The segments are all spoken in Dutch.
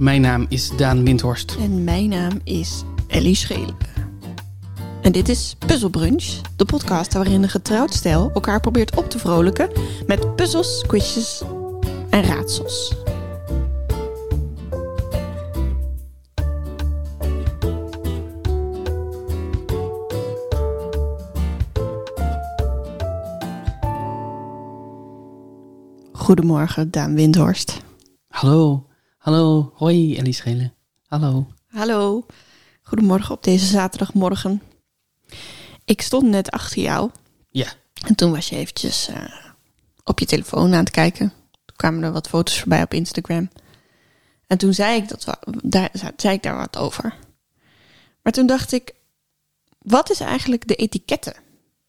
Mijn naam is Daan Windhorst. En mijn naam is Ellie Schelen. En dit is Puzzlebrunch, de podcast waarin een getrouwd stijl elkaar probeert op te vrolijken met puzzels, quizjes en raadsels. Goedemorgen, Daan Windhorst. Hallo, hallo, hoi Ellie Schelen. Hallo. Hallo, goedemorgen op deze zaterdagmorgen. Ik stond net achter jou Ja, en toen was je eventjes eh, op je telefoon aan het kijken. Toen kwamen er wat foto's voorbij op Instagram. En toen zei ik, dat, daar, zei ik daar wat over. Maar toen dacht ik, wat is eigenlijk de etiketten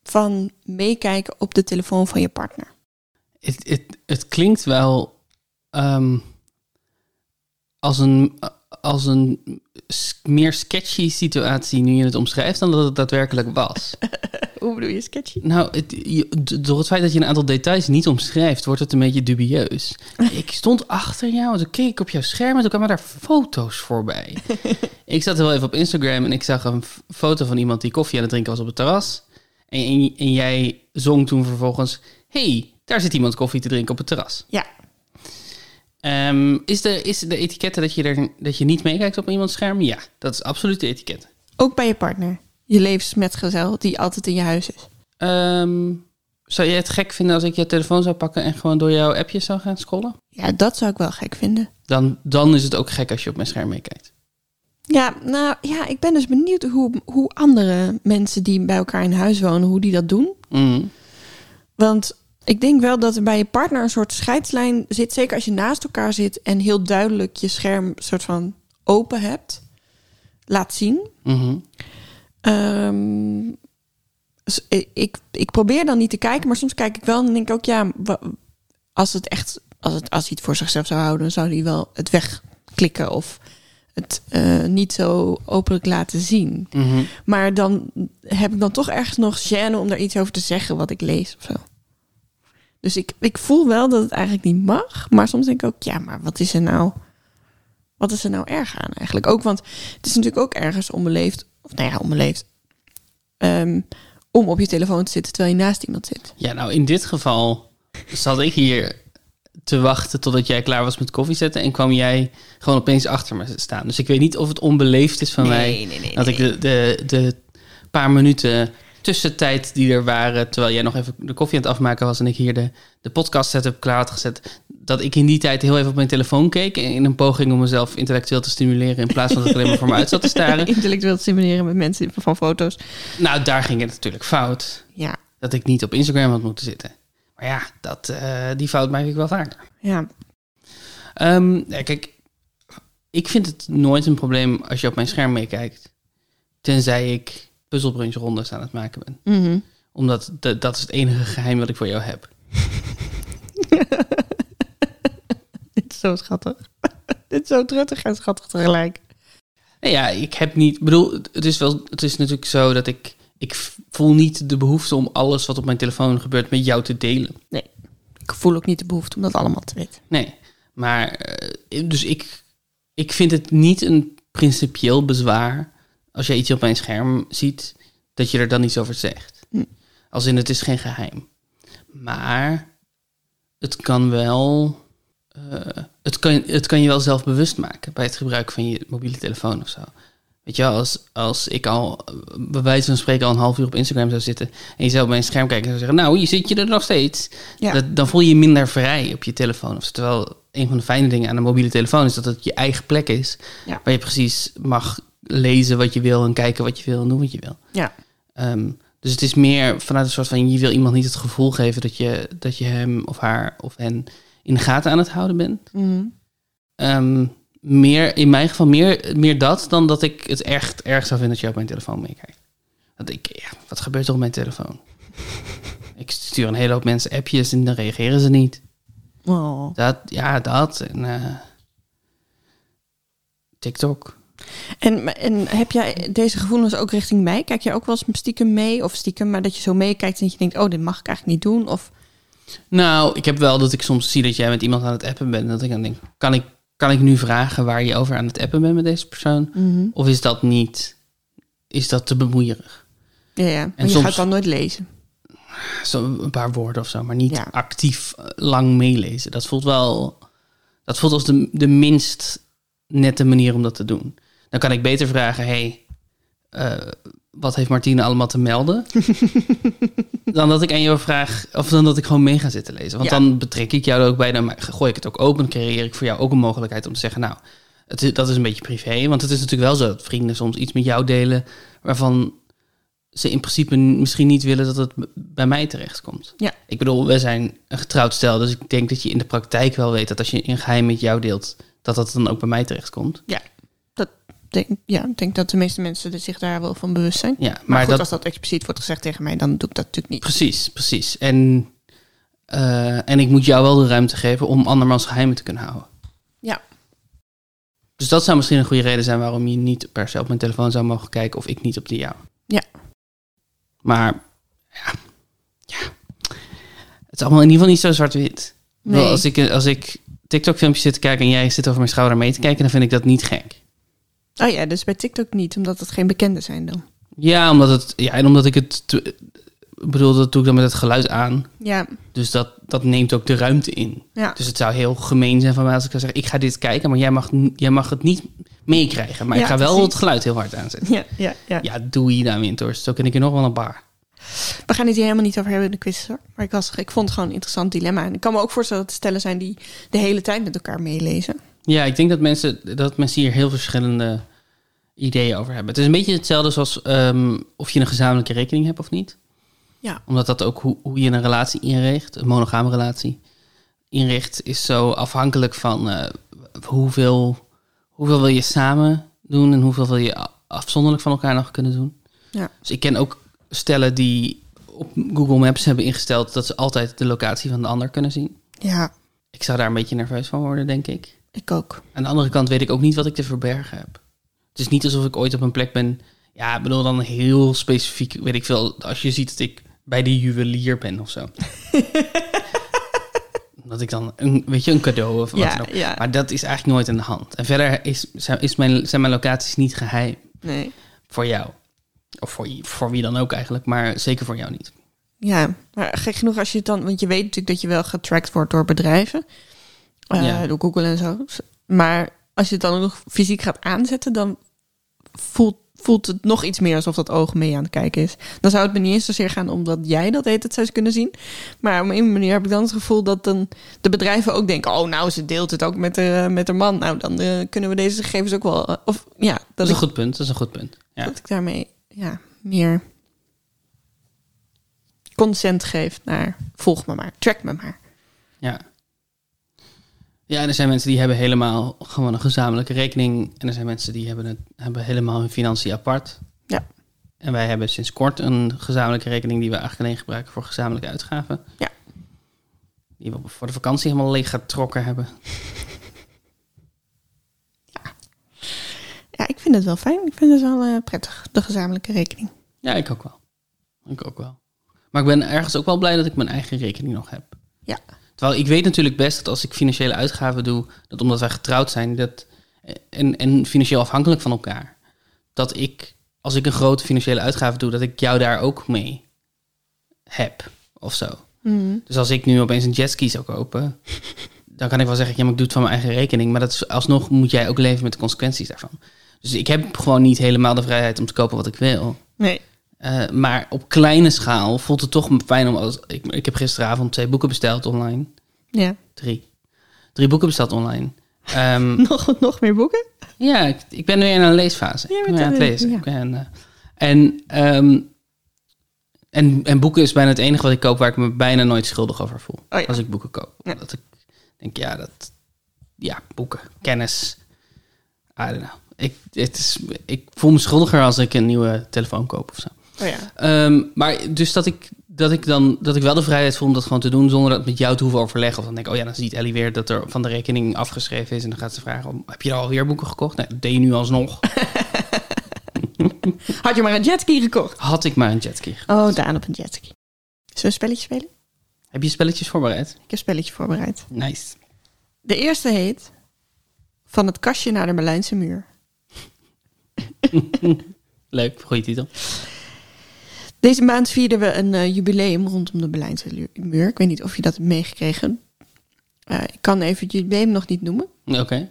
van meekijken op de telefoon van je partner? het, het, het klinkt wel ehm, als een, als een meer sketchy situatie nu je het omschrijft dan dat het daadwerkelijk was. Hoe bedoel je sketchy? Nou, het, je- door het feit dat je een aantal details niet omschrijft, wordt het een beetje dubieus. Ik stond achter jou en toen keek ik op jouw scherm en toen kwamen daar foto's voorbij. ik zat wel even op Instagram en ik zag een foto van iemand die koffie aan het drinken was op het terras. En, en, en jij zong toen vervolgens, hey, daar zit iemand koffie te drinken op het terras. Ja, Ehm, is, de, is de etiketten dat je, er, dat je niet meekijkt op iemands scherm? Ja, dat is absoluut de etiket. ook bij je partner. Je levensmetgezel die altijd in je huis is. Ehm, zou je het gek vinden als ik je telefoon zou pakken en gewoon door jouw appjes zou gaan scrollen? Ja, dat zou ik wel gek vinden. Dan, dan is het ook gek als je op mijn scherm meekijkt. Ja, nou ja, ik ben dus benieuwd hoe, hoe andere mensen die bij elkaar in huis wonen, hoe die dat doen. Mhm. Want ik denk wel dat er bij je partner een soort scheidslijn zit. Zeker als je naast elkaar zit en heel duidelijk je scherm soort van open hebt. Laat zien. Mhm. Ehm, dus ik, ik probeer dan niet te kijken, maar soms kijk ik wel en denk ik ook, ja, als het echt, als, het, als hij het voor zichzelf zou houden, dan zou hij wel het wegklikken of het eh, niet zo openlijk laten zien. Mhm. Maar dan heb ik dan toch ergens nog gêne om daar iets over te zeggen wat ik lees of zo. Dus ik, ik voel wel dat het eigenlijk niet mag. Maar soms denk ik ook, ja, maar wat is er nou... Wat is er nou erg aan eigenlijk? Ook, want het is natuurlijk ook ergens onbeleefd... Of nou ja, onbeleefd... ehm, om op je telefoon te zitten terwijl je naast iemand zit. Ja, nou in dit geval zat ik hier te wachten totdat jij klaar was met koffie zetten en kwam jij gewoon opeens achter me staan. Dus ik weet niet of het onbeleefd is van mij nee, nee, dat ik de, de, de paar minuten tussentijd die er waren, terwijl jij nog even de koffie aan het afmaken was en ik hier de, de podcast setup klaar had gezet, dat ik in die tijd heel even op mijn telefoon keek in een poging om mezelf intellectueel te stimuleren in plaats van dat ik alleen maar voor me uit zat te staren. Intellectueel te stimuleren met mensen van foto's. Nou, daar ging het natuurlijk fout. Ja, Dat ik niet op Instagram had moeten zitten. Maar ja, dat, eh, die fout maak ik wel vaker. ja. Ehm, ja, kijk, ik vind het nooit een probleem als je op mijn scherm meekijkt. Tenzij ik puzzelbrunchrondes aan het maken ben. Mhm. Omdat de- dat is het enige geheim wat ik voor jou heb. Dit is zo schattig. Dit is zo truttig en schattig tegelijk. Nee, ja, ik heb niet... Ik bedoel, het is, wel, het is natuurlijk zo dat ik... Ik voel niet de behoefte om alles wat op mijn telefoon gebeurt met jou te delen. Ik voel ook niet de behoefte om dat allemaal te weten. Nee, maar eh, dus ik, ik vind het niet een principieel bezwaar als jij iets op mijn scherm ziet, dat je er dan iets over zegt. Hm. Als in het is geen geheim. Maar het kan wel, eh, het, kan, het kan je wel zelf bewust maken bij het gebruik van je mobiele telefoon of zo. Weet je wel, als, als ik al bij wijze van spreken al een half uur op Instagram zou zitten en je zou op mijn scherm kijken en zou zeggen, nou, hier zit je er nog steeds. Ja. Dat, dan voel je je minder vrij op je telefoon. Of. Terwijl een van de fijne dingen aan een mobiele telefoon is dat het je eigen plek is. Ja. Waar je precies mag lezen wat je wil en kijken wat je wil en doen wat je wil. Ja. Ehm, dus het is meer vanuit een soort van je wil iemand niet het gevoel geven dat je, dat je hem of haar of hen in de gaten aan het houden bent. Mhm. Ehm, meer, in mijn geval meer, meer dat dan dat ik het echt erg zou vinden dat je op mijn telefoon meekijkt. Dat ik, ja, wat gebeurt er op mijn telefoon? ik stuur een hele hoop mensen appjes en dan reageren ze niet. Oh. Dat, ja, dat. En eh, TikTok. En, en heb jij deze gevoelens ook richting mij? Kijk jij ook wel eens stiekem mee? Of stiekem, maar dat je zo meekijkt en dat je denkt... oh, dit mag ik eigenlijk niet doen? Of Nou, ik heb wel dat ik soms zie dat jij met iemand aan het appen bent. En dat ik dan denk, kan ik, kan ik nu vragen waar je over aan het appen bent met deze persoon? Mhm. Of is dat niet, is dat te bemoeierig? Ja, ja. En je soms- gaat dan nooit lezen. Zo een paar woorden of zo, maar niet Ja. actief eh, lang meelezen. Dat voelt wel, dat voelt als de, de minst nette manier om dat te doen. Dan kan ik beter vragen, hey, eh, wat heeft Martine allemaal te melden? dan dat ik aan jou vraag, of dan dat ik gewoon mee ga zitten lezen. Want Ja. dan betrek ik jou er ook bij, dan gooi ik het ook open, creëer ik voor jou ook een mogelijkheid om te zeggen, nou, het is, dat is een beetje privé. Want het is natuurlijk wel zo dat vrienden soms iets met jou delen waarvan ze in principe misschien niet willen dat het bij mij terechtkomt. Ja. Ik bedoel, we zijn een getrouwd stel, dus ik denk dat je in de praktijk wel weet dat als je een geheim met jou deelt, dat dat dan ook bij mij terechtkomt. Denk, ja, ik denk dat de meeste mensen zich daar wel van bewust zijn. Ja, Maar, maar, goed, dat, als dat expliciet wordt gezegd tegen mij, dan doe ik dat natuurlijk niet. Precies, precies. En, eh, en ik moet jou wel de ruimte geven om andermans geheimen te kunnen houden. Ja. Dus dat zou misschien een goede reden zijn waarom je niet per se op mijn telefoon zou mogen kijken of ik niet op die jou. Ja. Maar ja, ja. het is allemaal in ieder geval niet zo zwart-wit. Nee. Als ik, als ik TikTok-filmpjes zit te kijken en jij zit over mijn schouder mee te kijken, dan vind ik dat niet gek. Oh ja, dus bij TikTok niet, omdat het geen bekenden zijn dan. Ja, omdat het, ja en omdat ik het, ik bedoel, dat doe ik dan met het geluid aan. Ja, Dus dat, dat neemt ook de ruimte in. ja. Dus het zou heel gemeen zijn van mij als ik zou zeggen... ik ga dit kijken, maar jij mag, jij mag het niet meekrijgen. Maar Ja, ik ga wel het geluid heel hard aanzetten. Ja, ja, ja. Ja, doe je daar Winters. Zo ken ik er nog wel een paar. We gaan het hier helemaal niet over hebben in de quiz hoor. Maar ik, was, ik vond het gewoon een interessant dilemma. En ik kan me ook voorstellen dat er stellen zijn die de hele tijd met elkaar meelezen. Ja, ik denk dat mensen, dat mensen hier heel verschillende ideeën over hebben. Het is een beetje hetzelfde zoals ehm, of je een gezamenlijke rekening hebt of niet. Ja. Omdat dat ook hoe, hoe je een relatie inricht, een monogame relatie inricht, is zo afhankelijk van eh, hoeveel, hoeveel wil je samen doen en hoeveel wil je afzonderlijk van elkaar nog kunnen doen. Ja. Dus ik ken ook stellen die op Google Maps hebben ingesteld dat ze altijd de locatie van de ander kunnen zien. Ja, Ik zou daar een beetje nerveus van worden, denk ik. ik ook. Aan de andere kant weet ik ook niet wat ik te verbergen heb. Is niet alsof ik ooit op een plek ben. Ja, ik bedoel dan heel specifiek, weet ik veel. Als je ziet dat ik bij de juwelier ben of zo. dat ik dan, een, weet je, een cadeau of wat Ja, dan ook. ja. Maar dat is eigenlijk nooit in de hand. En verder is, zijn, is mijn, zijn mijn locaties niet geheim Nee. voor jou. Of voor, voor wie dan ook eigenlijk, maar zeker voor jou niet. Ja, maar gek genoeg als je het dan... Want je weet natuurlijk dat je wel getracked wordt door bedrijven. Ja. Door Google en zo. Maar als je het dan ook nog fysiek gaat aanzetten... dan voelt, voelt het nog iets meer alsof dat oog mee aan het kijken is. Dan zou het me niet eens zozeer gaan omdat jij dat heet het zou kunnen zien. Maar op een manier heb ik dan het gevoel dat dan de bedrijven ook denken... oh, nou, ze deelt het ook met de, met de man. Nou, dan eh, kunnen we deze gegevens ook wel... eh, of ja, Dat dat, is een goed punt, dat is een goed punt. Ja. dat ik daarmee ja, meer consent geef naar... volg me maar, track me maar. Ja. Ja, en er zijn mensen die hebben helemaal gewoon een gezamenlijke rekening. En er zijn mensen die hebben, het, hebben helemaal hun financiën apart. Ja. En wij hebben sinds kort een gezamenlijke rekening die we eigenlijk alleen gebruiken voor gezamenlijke uitgaven. Ja. Die we voor de vakantie helemaal leeg getrokken hebben. Ja, ik vind het wel fijn. Ik vind het wel eh, prettig, de gezamenlijke rekening. Ja, ik ook wel. Ik ook wel. Maar ik ben ergens ook wel blij dat ik mijn eigen rekening nog heb. Ja. Terwijl ik weet natuurlijk best dat als ik financiële uitgaven doe, dat omdat wij getrouwd zijn dat, en, en financieel afhankelijk van elkaar, dat ik, als ik een grote financiële uitgave doe, dat ik jou daar ook mee heb of zo. Dus als ik nu opeens een jetski zou kopen, dan kan ik wel zeggen, ja, maar ik doe het van mijn eigen rekening. Maar dat is, alsnog moet jij ook leven met de consequenties daarvan. Dus ik heb gewoon niet helemaal de vrijheid om te kopen wat ik wil. Nee. Eh, maar op kleine schaal voelt het toch fijn om... Als, ik, ik heb gisteravond twee boeken besteld online. Ja. Drie. Drie boeken besteld online. Ehm, Nog, nog meer boeken? ja, ik, ik ben nu in een leesfase. Ja, ik met ben aan het lezen. ja. Ik ben, en, en, en boeken is bijna het enige wat ik koop waar ik me bijna nooit schuldig over voel. Oh ja. Als ik boeken koop. Dat ik denk, ja, dat... Ja, boeken. Kennis. I don't know. Ik, het is, ik voel me schuldiger als ik een nieuwe telefoon koop of zo. Oh ja. Ehm, maar dus dat ik, dat ik dan dat ik wel de vrijheid voel om dat gewoon te doen zonder dat met jou te hoeven overleggen. Of dan denk ik, oh ja, dan ziet Ellie weer dat er van de rekening afgeschreven is. En dan gaat ze vragen, om, heb je al alweer boeken gekocht? Nee, dat deed je nu alsnog. Had je maar een jetski gekocht? Had ik maar een jetski. Oh, Daan op een jetski. Zullen we een spelletje spelen? Heb je spelletjes voorbereid? Ik heb een spelletje voorbereid. Nice. De eerste heet Van het kastje naar de Berlijnse muur. Leuk, goede titel. Deze maand vierden we een eh, jubileum rondom de Berlijnse muur. Ik weet niet of je dat hebt meegekregen. Eh, ik kan even het jubileum nog niet noemen. Oké.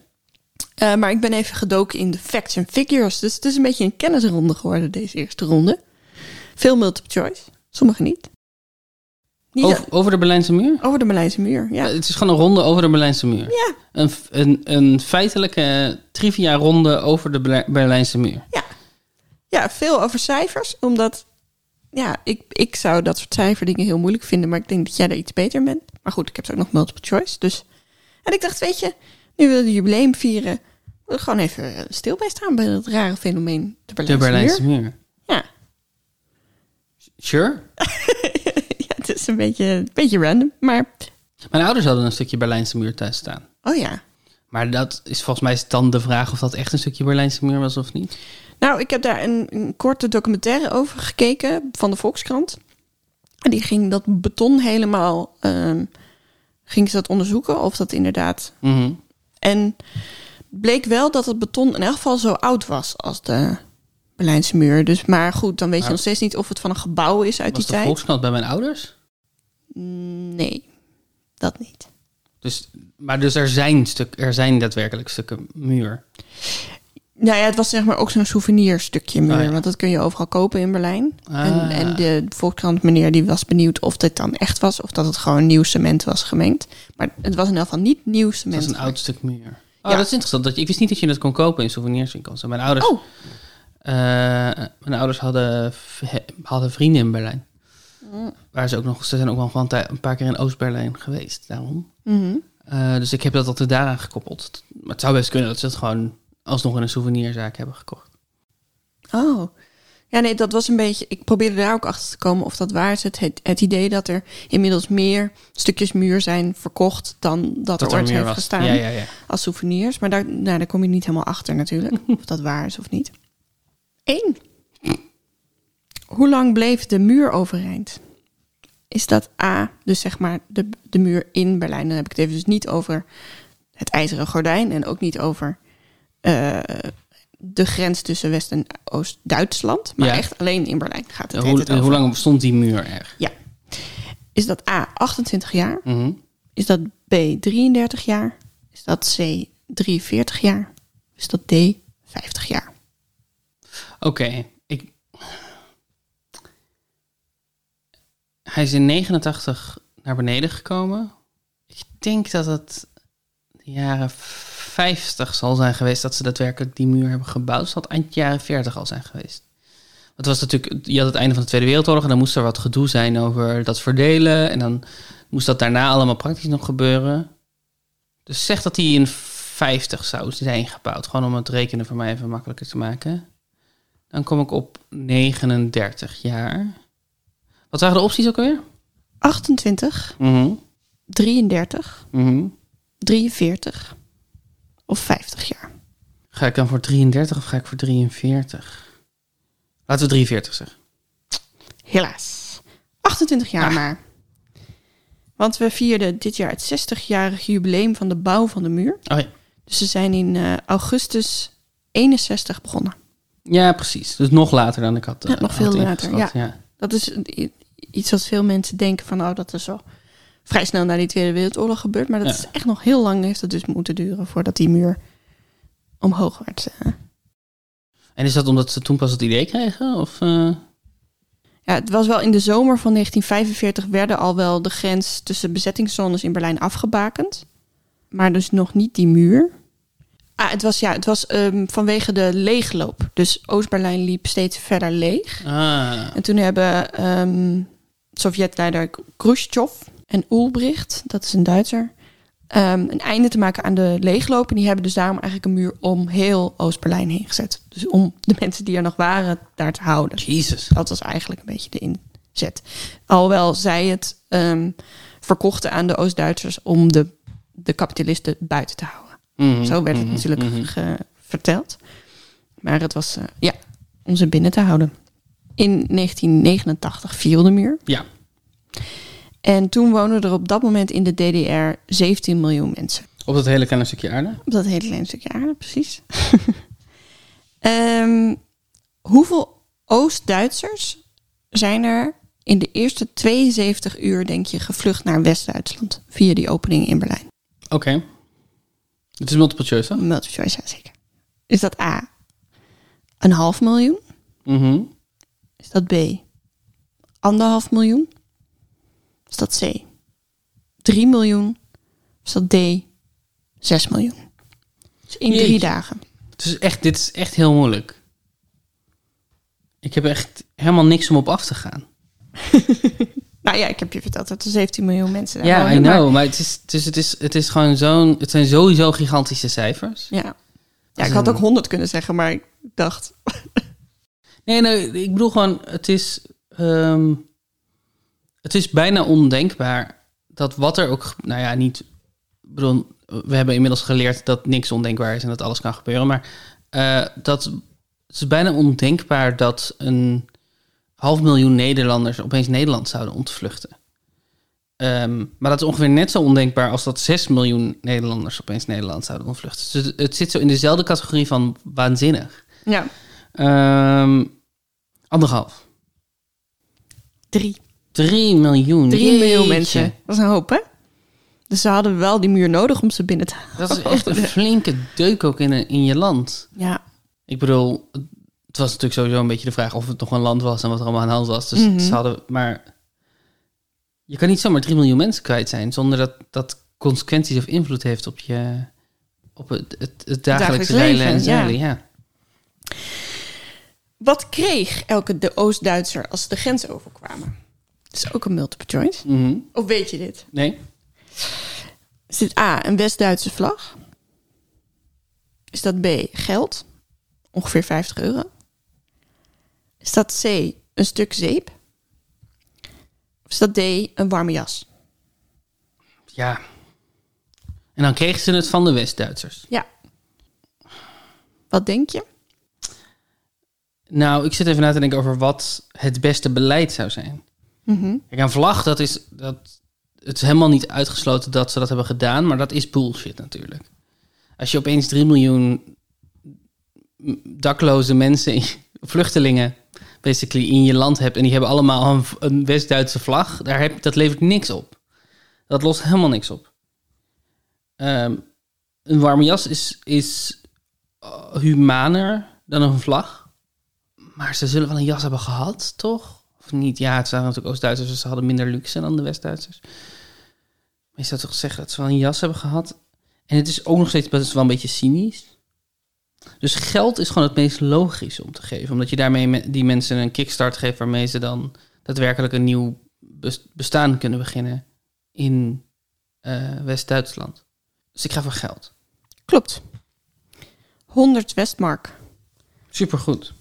Eh, maar ik ben even gedoken in de facts and figures. Dus het is een beetje een kennisronde geworden, deze eerste ronde. Veel multiple choice, sommige niet. niet Over, over de Berlijnse muur? over de Berlijnse muur, ja. Het is gewoon een ronde over de Berlijnse muur. Ja, Een, een, een feitelijke trivia ronde over de Berlij- Berlijnse muur. ja, veel over cijfers. Omdat, ja, ik, ik zou dat soort cijferdingen heel moeilijk vinden. Maar ik denk dat jij er iets beter bent. Maar goed, ik heb zo ook nog multiple choice. Dus. En ik dacht, weet je, nu willen we de jubileum vieren. We gewoon even stil bij staan bij dat rare fenomeen. De Berlijnse, De Berlijnse muur. muur. Ja. Sure. ja, het is een beetje, een beetje random. Maar, Mijn ouders hadden een stukje Berlijnse muur thuis staan. oh ja. Maar dat is volgens mij dan de vraag of dat echt een stukje Berlijnse muur was of niet. Nou, ik heb daar een, een korte documentaire over gekeken van de Volkskrant. En die ging dat beton helemaal, ehm, ging ze dat onderzoeken of dat inderdaad. Mhm. En bleek wel dat het beton in elk geval zo oud was als de Berlijnse muur. Dus maar goed, dan weet je nog steeds niet of het van een gebouw is uit Was die de tijd. Volkskrant bij mijn ouders? Nee, dat niet. Dus, maar dus er zijn, stuk, er zijn daadwerkelijk stukken muur. Nou ja, het was zeg maar ook zo'n souvenirstukje muur. Oh ja. Want dat kun je overal kopen in Berlijn. En, Ah. en de Volkskrant meneer die was benieuwd of dit dan echt was. Of dat het gewoon nieuw cement was gemengd. Maar het was in elk geval niet nieuw cement. is een oud stuk muur. Oh, Ja. dat is interessant. Dat, ik wist niet dat je dat kon kopen in souvenirswinkels. En mijn ouders, Oh, eh, mijn ouders hadden, hadden vrienden in Berlijn. Mm. Waar ze ook nog, ze zijn ook wel een paar keer in Oost-Berlijn geweest. Daarom. mhm. Eh, dus ik heb dat altijd daaraan gekoppeld. Maar het zou best kunnen dat ze het gewoon alsnog in een souvenirzaak hebben gekocht. oh. Ja, nee, dat was een beetje... Ik probeerde daar ook achter te komen of dat waar is. Het, het, het idee dat er inmiddels meer stukjes muur zijn verkocht... dan dat, er ooit heeft gestaan Ja, ja, ja. als souvenirs. Maar daar, nou, daar kom je niet helemaal achter natuurlijk. of dat waar is of niet. Eén. Hoe lang bleef de muur overeind? Is dat A, dus zeg maar de, de muur in Berlijn? Dan heb ik het even dus niet over het ijzeren gordijn... en ook niet over eh, de grens tussen West- en Oost-Duitsland. Maar Ja. echt alleen in Berlijn gaat het. hoe, hoe lang stond die muur er? Ja. Is dat A, 28 jaar? Mhm. Is dat B, 33 jaar? Is dat C, 43 jaar? Is dat D, 50 jaar? Oké, ik... Hij is in 89 naar beneden gekomen. Ik denk dat het de jaren 50 zal zijn geweest dat ze daadwerkelijk die muur hebben gebouwd. Zal het eind jaren 40 al zijn geweest. Het was natuurlijk, je had het einde van de Tweede Wereldoorlog en dan moest er wat gedoe zijn over dat verdelen. En dan moest dat daarna allemaal praktisch nog gebeuren. Dus zeg dat hij in 50 zou zijn gebouwd. Gewoon om het rekenen voor mij even makkelijker te maken. Dan kom ik op 39 jaar. Wat waren de opties ook alweer? 28, Mhm, 33, mhm. 43 of 50 jaar? Ga ik dan voor 33 of ga ik voor 43? Laten we 43 zeggen. Helaas. 28 jaar Ah. maar. Want we vierden dit jaar het 60-jarig jubileum van de bouw van de muur. Oh ja. Dus ze zijn in eh, augustus 61 begonnen. Ja, precies. Dus nog later dan ik had. Ja, eh, nog had veel later, ingeschat, ja. Dat is iets wat veel mensen denken van... oh, dat is zo vrij snel na die Tweede Wereldoorlog gebeurd. Maar dat Ja. is echt nog heel lang heeft het dus moeten duren... voordat die muur omhoog werd. eh. En is dat omdat ze toen pas het idee kregen? Of, eh, Ja, het was wel in de zomer van 1945 werden al wel de grens tussen bezettingszones in Berlijn afgebakend. Maar dus nog niet die muur. Ah, het was, ja, het was ehm, vanwege de leegloop. Dus Oost-Berlijn liep steeds verder leeg. Ah, En toen hebben ehm Sovjetleider Khrushchev en Ulbricht, dat is een Duitser, ehm, een einde te maken aan de leegloop. En die hebben dus daarom eigenlijk een muur om heel Oost-Berlijn heen gezet. Dus om de mensen die er nog waren daar te houden. Jesus. Dat was eigenlijk een beetje de inzet. Alhoewel zij het ehm, verkochten aan de Oost-Duitsers om de, de kapitalisten buiten te houden. Mhm, Zo werd het mhm, natuurlijk mhm. verteld. Maar het was, eh, ja, om ze binnen te houden. In 1989 viel de muur. Ja. En toen woonden er op dat moment in de DDR 17 miljoen mensen. Op dat hele kleine stukje aarde? Op dat hele kleine stukje aarde, precies. Ehm, hoeveel Oost-Duitsers zijn er in de eerste 72 uur, denk je, gevlucht naar West-Duitsland via die opening in Berlijn? Oké. Het is multiple choice, toch? Multiple choice, ja zeker. Is dat A, een half miljoen? Mhm. Is dat B, anderhalf miljoen? Is dat C, 3 miljoen? Is dat D, 6 miljoen? Dus in drie dagen. Het is echt, dit is echt heel moeilijk. Ik heb echt helemaal niks om op af te gaan. Nou ja, ik heb je verteld dat er 17 miljoen mensen daar Ja, I maar- know. Maar het is, dus het is, het is gewoon zo'n... Het zijn sowieso gigantische cijfers. Ja. ja, ik had ook 100 kunnen zeggen, maar ik dacht... Nee, nee, ik bedoel gewoon, het is, ehm, het is bijna ondenkbaar dat wat er ook, nou ja, niet, bedoel, we hebben inmiddels geleerd dat niks ondenkbaar is en dat alles kan gebeuren, maar eh, dat het is bijna ondenkbaar dat een half miljoen Nederlanders opeens Nederland zouden ontvluchten. Ehm, maar dat is ongeveer net zo ondenkbaar als dat 6 miljoen Nederlanders opeens Nederland zouden ontvluchten. Dus het, zit zo in dezelfde categorie van waanzinnig. Ja, Ehm, anderhalf. drie. Drie miljoen. Drie miljoen Jeetje. mensen. Dat is een hoop, hè? Dus ze hadden wel die muur nodig om ze binnen te halen. Dat is echt een flinke deuk ook in, in je land. Ja, Ik bedoel, het was natuurlijk sowieso een beetje de vraag of het nog een land was en wat er allemaal aan de hand was. Dus Mhm. ze hadden, maar je kan niet zomaar drie miljoen mensen kwijt zijn zonder dat dat consequenties of invloed heeft op je, op het, het, het dagelijkse Dagelijks reilen en leven, zeilen. Ja. Wat kreeg elke de Oost-Duitser als ze de grens overkwamen? Dat is ook een multiple choice. Mhm. Of weet je dit? Nee? Is dit A, een West-Duitse vlag? Is dat B, geld? Ongeveer 50 euro. Is dat C, een stuk zeep? Of is dat D, een warme jas? Ja. En dan kregen ze het van de West-Duitsers. Ja. Wat denk je? Nou, ik zit even na te denken over wat het beste beleid zou zijn. Mhm. Kijk, een vlag, dat is, dat, het is helemaal niet uitgesloten dat ze dat hebben gedaan, maar dat is bullshit natuurlijk. Als je opeens 3 miljoen dakloze mensen, vluchtelingen, basically in je land hebt en die hebben allemaal een, West-Duitse vlag, daar heb, dat levert niks op. Dat lost helemaal niks op. Ehm, een warme jas is, is uh, humaner dan een vlag. Maar ze zullen wel een jas hebben gehad, toch? Of niet? Ja, het waren natuurlijk Oost-Duitsers, dus ze hadden minder luxe dan de West-Duitsers. Maar je zou toch zeggen dat ze wel een jas hebben gehad? En het is ook nog steeds best wel een beetje cynisch. Dus geld is gewoon het meest logisch om te geven. Omdat je daarmee me- die mensen een kickstart geeft waarmee ze dan daadwerkelijk een nieuw bes- bestaan kunnen beginnen in eh, West-Duitsland. Dus ik ga voor geld. Klopt. 100 Westmark. Supergoed.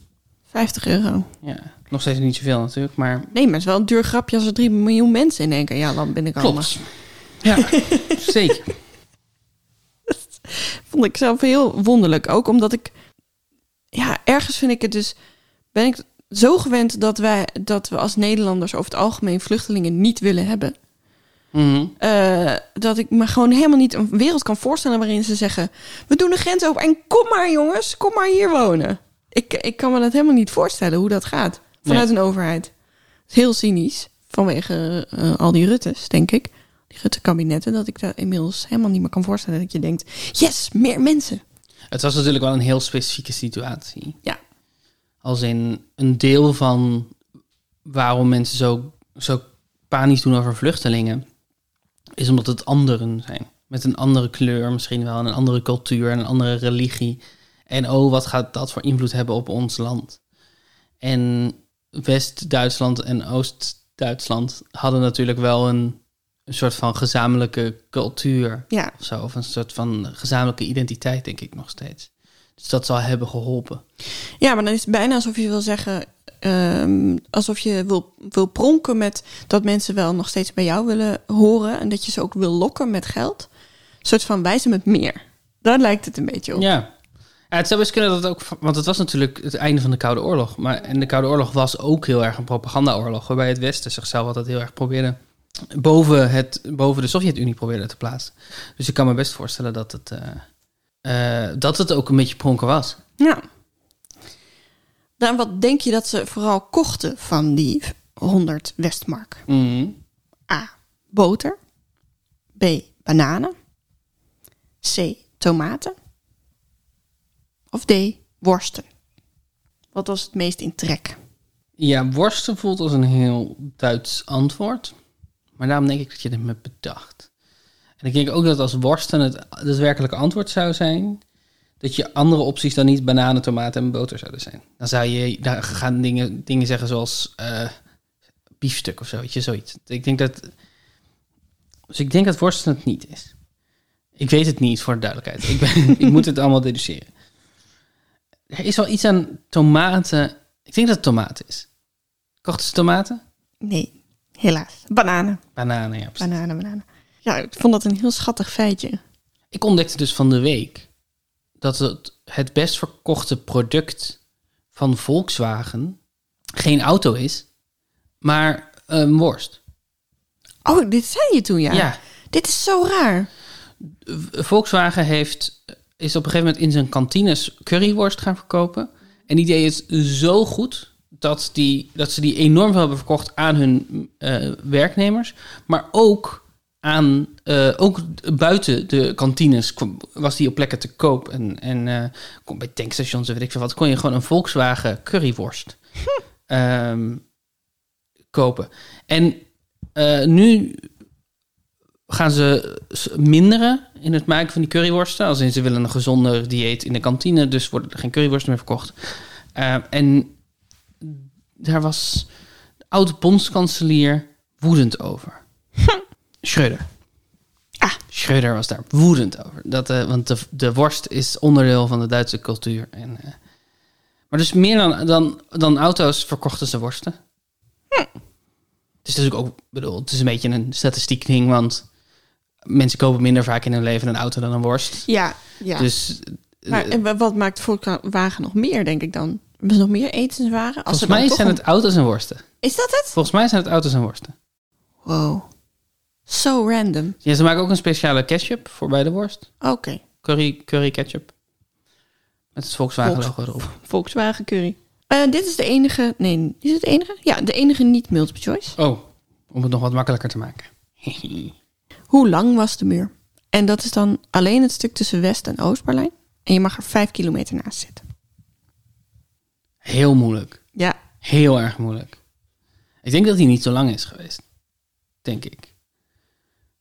50 euro. Ja, nog steeds niet zoveel natuurlijk, maar Nee, maar het is wel een duur grapje als er 3 miljoen mensen in één keer ja, land binnenkomen. klopt. Ja, zeker. Vond ik zelf heel wonderlijk. Ook omdat ik... Ja, ergens vind ik het dus... Ben ik zo gewend dat, wij, dat we als Nederlanders over het algemeen vluchtelingen niet willen hebben. Mhm. Eh, dat ik me gewoon helemaal niet een wereld kan voorstellen waarin ze zeggen: We doen de grens open en kom maar, jongens, kom maar hier wonen. Ik, ik kan me dat helemaal niet voorstellen hoe dat gaat vanuit een overheid. Heel cynisch vanwege eh, al die Ruttes, denk ik. Die Rutte-kabinetten, dat ik dat inmiddels helemaal niet meer kan voorstellen. Dat je denkt: Yes, meer mensen. Het was natuurlijk wel een heel specifieke situatie. Ja. Als in een deel van waarom mensen zo, zo panisch doen over vluchtelingen, is omdat het anderen zijn. Met een andere kleur misschien wel, en een andere cultuur en een andere religie. En oh, wat gaat dat voor invloed hebben op ons land? En West-Duitsland en Oost-Duitsland hadden natuurlijk wel een, een soort van gezamenlijke cultuur Ja, of zo. Of een soort van gezamenlijke identiteit, denk ik nog steeds. Dus dat zal hebben geholpen. Ja, maar dan is het bijna alsof je wil zeggen, ehm, alsof je wil, wil pronken met dat mensen wel nog steeds bij jou willen horen en dat je ze ook wil lokken met geld. Een soort van wijzen met meer. Daar lijkt het een beetje op. Ja. Ja. Het zou best kunnen dat het ook... Want het was natuurlijk het einde van de Koude Oorlog. Maar, en de Koude Oorlog was ook heel erg een propagandaoorlog... waarbij het Westen zichzelf altijd heel erg probeerde boven, het, boven de Sovjet-Unie probeerde te plaatsen. Dus ik kan me best voorstellen dat het, eh, eh, dat het ook een beetje pronken was. Ja. Dan wat denk je dat ze vooral kochten van die 100 Westmark? Mhm. A. Boter. B. Bananen. C. Tomaten. Of D. Worsten. Wat was het meest in trek? Ja, worsten voelt als een heel Duits antwoord. Maar daarom denk ik dat je dit hebt bedacht. En ik denk ook dat als worsten het daadwerkelijke antwoord zou zijn, dat je andere opties dan niet bananen, tomaten en boter zouden zijn. Dan zou je daar gaan dingen, dingen zeggen zoals eh, biefstuk of zo, weet je, zoiets. Ik denk dat. Dus ik denk dat worsten het niet is. Ik weet het niet voor de duidelijkheid. Ik, ben, ik moet het allemaal deduceren. Er is wel iets aan tomaten. Ik denk dat het tomaten is. Kochten ze tomaten? Nee, helaas. Bananen. Bananen, ja. precies. Bananen, bananen. Ja, ik vond dat een heel schattig feitje. Ik ontdekte dus van de week dat het, het best verkochte product van Volkswagen geen auto is, maar een worst. Oh, dit zei je toen, ja. Ja. Dit is zo raar. Volkswagen heeft, is op een gegeven moment in zijn kantines curryworst gaan verkopen. En die deed het zo goed dat, die, dat ze die enorm veel hebben verkocht aan hun eh, werknemers. Maar ook, aan, eh, ook buiten de kantines kwam- was die op plekken te koop. En, en kon bij tankstations en weet ik veel wat, kon je gewoon een Volkswagen curryworst ehm, kopen. En nu gaan ze minderen in het maken van die curryworsten. Als in ze willen een gezonder dieet in de kantine, dus worden er geen curryworsten meer verkocht. Eh, en daar was de oude bondskanselier woedend over. Schreuder. Ah. Schreuder was daar woedend over. Dat, eh, want de, de worst is onderdeel van de Duitse cultuur. En, eh, maar dus meer dan, dan, dan auto's verkochten ze worsten. Het is natuurlijk ook, bedoel, het is een beetje een statistiek ding, want mensen kopen minder vaak in hun leven een auto dan een worst. Ja, ja. Dus eh, maar en wa- wat maakt Volkswagen nog meer, denk ik dan? Hebben ze nog meer etenswaren? Als volgens mij zijn een- het auto's en worsten. Is dat het? Volgens mij zijn het auto's en worsten. Wow. Zo random. Ja, ze maken ook een speciale ketchup voor bij de worst. Oké. Curry, curry ketchup. Met het Volkswagen Volks- logo erop. Volkswagen curry. Eh, dit is de enige... Nee, is het de enige? Ja, de enige niet multiple choice. Oh, om het nog wat makkelijker te maken. Hoe lang was de muur? En dat is dan alleen het stuk tussen West- en Oost-Berlijn. En je mag er vijf kilometer naast zitten. Heel moeilijk. Ja. Heel erg moeilijk. Ik denk dat hij niet zo lang is geweest. Denk ik.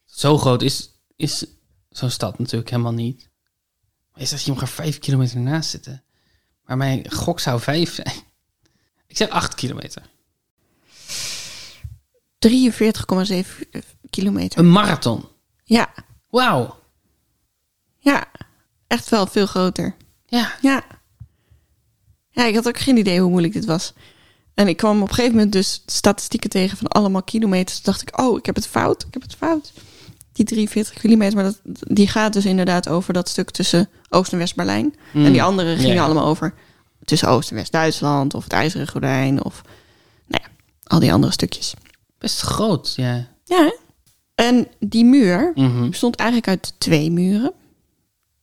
Zo groot is, is zo'n stad natuurlijk helemaal niet. Maar is dat je mag er vijf kilometer naast zitten? Maar mijn gok zou vijf zijn. Ik zeg acht kilometer. 43,7 kilometer. Een marathon. Ja. Wauw. Ja. Echt wel veel groter. Ja. Ja. Ja, ik had ook geen idee hoe moeilijk dit was. En ik kwam op een gegeven moment dus statistieken tegen van allemaal kilometers. Toen dacht ik, oh, ik heb het fout. Ik heb het fout. Die 43 kilometer, maar dat, die gaat dus inderdaad over dat stuk tussen Oost- en West-Berlijn. En die andere gingen Mm. Ja. allemaal over tussen Oost- en West-Duitsland of het IJzeren Gordijn of nou ja, al die andere stukjes. Best groot, ja. Ja, hè? En die muur Mhm. bestond eigenlijk uit twee muren.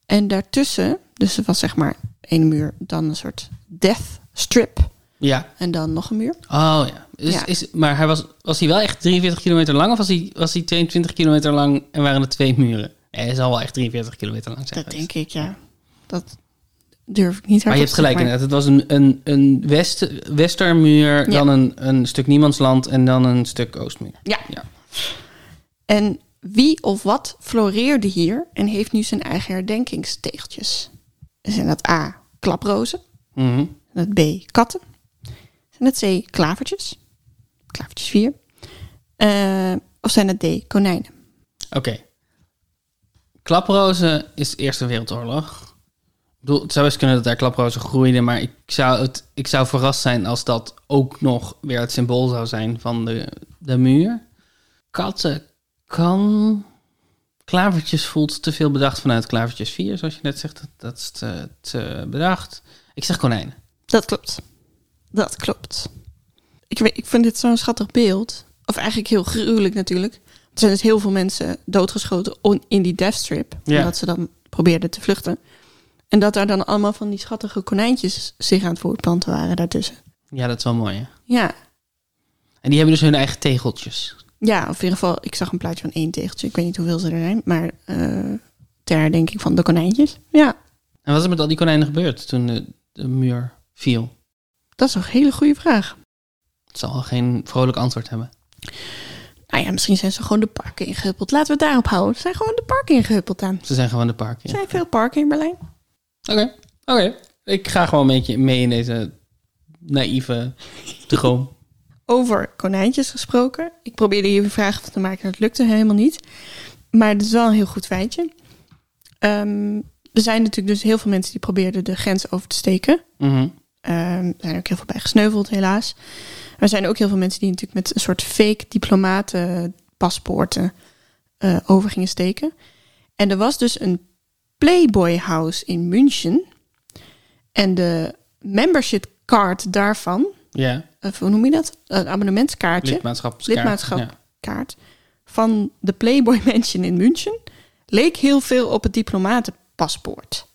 En daartussen, dus er was zeg maar één muur, dan een soort death strip. Ja. En dan nog een muur. Oh ja. Dus Ja. Is, maar hij was, was hij wel echt 43 kilometer lang of was hij, was hij 22 kilometer lang en waren er twee muren? Nee, hij zal wel echt 43 kilometer lang zijn. Dat geweest. denk ik, ja. Dat durf ik niet Maar je hebt gelijk inderdaad. Het was een, een, een west, westermuur, Ja. dan een, een stuk niemandsland en dan een stuk oostmuur. Ja. Ja. En wie of wat floreerde hier en heeft nu zijn eigen herdenkingstegeltjes? Zijn dat A, klaprozen? Zijn dat B, katten? Zijn dat C, klavertjes? Klavertjes 4. of zijn het D, konijnen? Oké. Klaprozen is Eerste Wereldoorlog. Bedoel, het zou best kunnen dat daar klaprozen groeiden, maar ik zou, het, ik zou verrast zijn als dat ook nog weer het symbool zou zijn van de, de muur. Katten kan. Klavertjes voelt te veel bedacht vanuit klavertjes 4, zoals je net zegt. Dat, dat is te, te bedacht. Ik zeg konijnen. Dat klopt. Dat klopt. Ik, weet, ik vind dit zo'n schattig beeld. Of eigenlijk heel gruwelijk natuurlijk. Er zijn dus heel veel mensen doodgeschoten on- in die death strip. Ja. Omdat ze dan probeerden te vluchten. En dat daar dan allemaal van die schattige konijntjes zich aan het voortplanten waren daartussen. Ja, dat is wel mooi. Hè? Ja, En die hebben dus hun eigen tegeltjes. ja, of in ieder geval, ik zag een plaatje van één tegeltje. Ik weet niet hoeveel ze er zijn, maar eh ter herdenking van de konijntjes. Ja, En wat is er met al die konijnen gebeurd toen de, de muur viel? dat is een hele goede vraag. Het zal geen vrolijk antwoord hebben. Nou ja, misschien zijn ze gewoon de parken ingehuppeld. Laten we het daarop houden. Ze zijn gewoon de parken ingehuppeld aan. Ze zijn gewoon de parken. Er zijn veel parken in Berlijn. Oké, oké. Ik ga gewoon een beetje mee in deze naïeve droom. Over konijntjes gesproken. Ik probeerde hier een vraag van te maken. Dat lukte helemaal niet. Maar het is wel een heel goed feitje. Ehm, er zijn natuurlijk dus heel veel mensen die probeerden de grens over te steken. Mhm. Ehm, er zijn ook heel veel bij gesneuveld, helaas. Er zijn ook heel veel mensen die natuurlijk met een soort fake diplomatenpaspoorten eh over gingen steken. En er was dus een Playboy House in München. En de membership card daarvan, Ja, of hoe noem je dat? Een abonnementskaartje, lidmaatschapskaart. Lidmaatschap. Ja. kaart van de Playboy Mansion in München leek heel veel op het diplomatenpaspoort.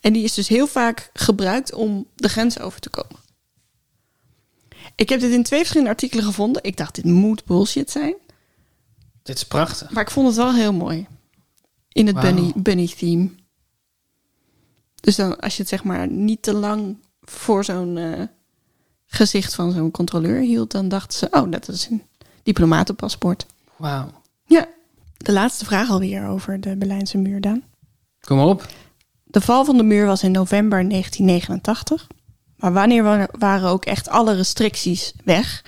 En die is dus heel vaak gebruikt om de grens over te komen. Ik heb dit in twee verschillende artikelen gevonden. Ik dacht, dit moet bullshit zijn. Dit is prachtig. Maar ik vond het wel heel mooi. In het bunny, bunny theme. Dus dan, als je het zeg maar niet te lang voor zo'n eh, gezicht van zo'n controleur hield, dan dachten ze, oh, dat is een diplomatenpaspoort. Wauw. Ja, de laatste vraag alweer over de Berlijnse muur, Daan. Kom maar op. De val van de muur was in november 1989. Maar wanneer wa- waren ook echt alle restricties weg?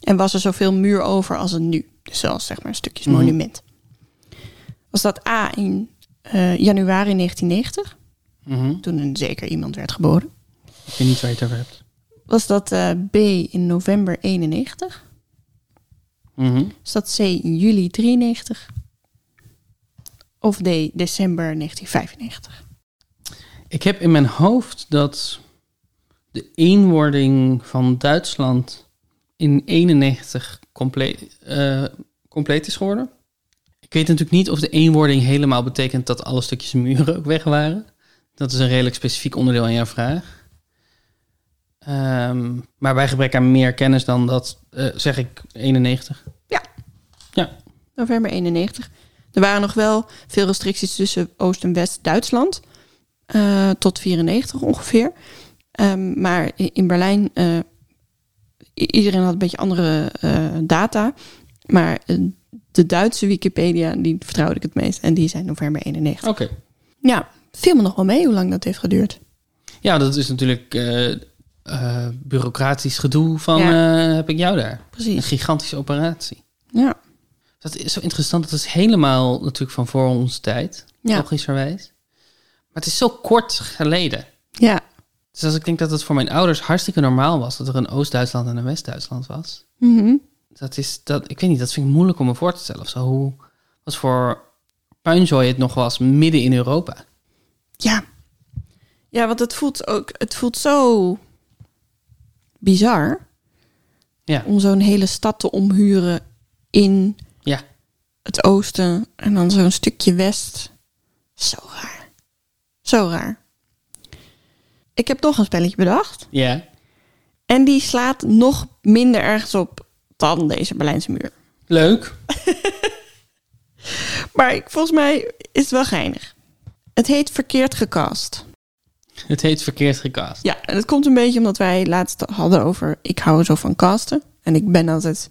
En was er zoveel muur over als er nu? Dus zoals zeg maar een stukjes Mhm. monument. Was dat A in eh, januari 1990, Mhm. toen een zeker iemand werd geboren? Ik weet niet waar je het over hebt. Was dat eh, B in november 91? Mhm. Is dat C in juli 93? Of D december 1995? Ik heb in mijn hoofd dat de eenwording van Duitsland in 91 compleet, eh, compleet is geworden. Ik weet natuurlijk niet of de eenwording helemaal betekent dat alle stukjes muren ook weg waren. Dat is een redelijk specifiek onderdeel aan jouw vraag. Ehm, maar bij gebrek aan meer kennis dan dat, eh, zeg ik 91. November 91. Er waren nog wel veel restricties tussen Oost- en West-Duitsland. eh, tot 94 ongeveer. Ehm, maar in Berlijn, eh, iedereen had een beetje andere data. Maar de Duitse Wikipedia, die vertrouwde ik het meest. En die zijn november 91. Oké. Ja, viel me nog wel mee hoe lang dat heeft geduurd. Ja, dat is natuurlijk eh, eh, bureaucratisch gedoe van Ja. eh, heb ik jou daar. Een Precies. gigantische operatie. Ja, Dat is zo interessant. Dat is helemaal natuurlijk van voor onze tijd, ja, logischerwijs. Maar het is zo kort geleden. ja. Dus als ik denk dat het voor mijn ouders hartstikke normaal was... dat er een Oost-Duitsland en een West-Duitsland was. Mhm. Dat is, dat, ik weet niet, dat vind ik moeilijk om me voor te stellen. Of zo, hoe, wat voor puinzooi het nog was midden in Europa. Ja. Ja, want het voelt ook, het voelt zo bizar Ja, om zo'n hele stad te omhuren in ja. het oosten en dan zo'n stukje west. Zo raar. Zo raar. Ik heb nog een spelletje bedacht. Ja. En die slaat nog minder ergens op dan deze Berlijnse muur. Leuk. Maar ik, volgens mij is het wel geinig. Het heet Verkeerd Gecast. Het heet verkeerd gecast. Ja, en het komt een beetje omdat wij laatst hadden over... ik hou zo van casten. En ik ben altijd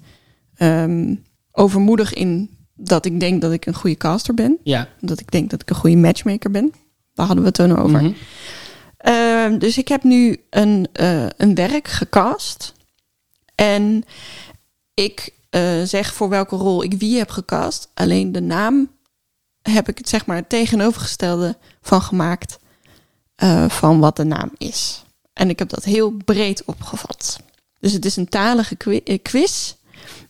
ehm, overmoedig in dat ik denk dat ik een goede caster ben. Ja. Dat ik denk dat ik een goede matchmaker ben. Daar hadden we het toen over. Mhm. Ehm, dus ik heb nu een, eh, een werk gecast. En ik eh, zeg voor welke rol ik wie heb gecast. Alleen de naam heb ik het zeg maar het tegenovergestelde van gemaakt eh, van wat de naam is. En ik heb dat heel breed opgevat. Dus het is een talige eh, quiz.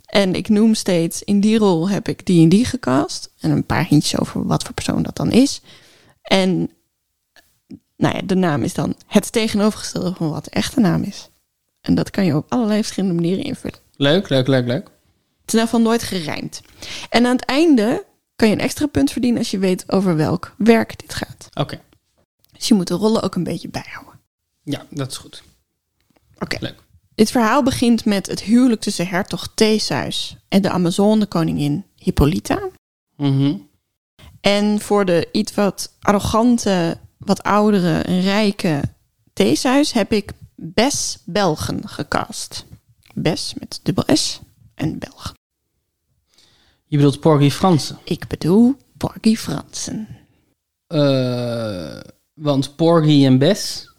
En ik noem steeds, in die rol heb ik die en die gecast. En een paar hintjes over wat voor persoon dat dan is. En nou ja, de naam is dan het tegenovergestelde van wat de echte naam is. En dat kan je op allerlei verschillende manieren invullen. Leuk, leuk, leuk, leuk. Het is in geval nooit gerijmd. En aan het einde kan je een extra punt verdienen als je weet over welk werk dit gaat. Oké. Dus je moet de rollen ook een beetje bijhouden. Ja, dat is goed. Oké. Leuk. Dit verhaal begint met het huwelijk tussen hertog Theseus en de Amazone-koningin Hippolyta. Mhm. En voor de iets wat arrogante, wat oudere, rijke Theseus heb ik Bes Belgen gecast. Bes met dubbel S en Belgen. Je bedoelt Porgy Fransen. Ik bedoel Porgy Fransen. Eh, want Porgy en Bess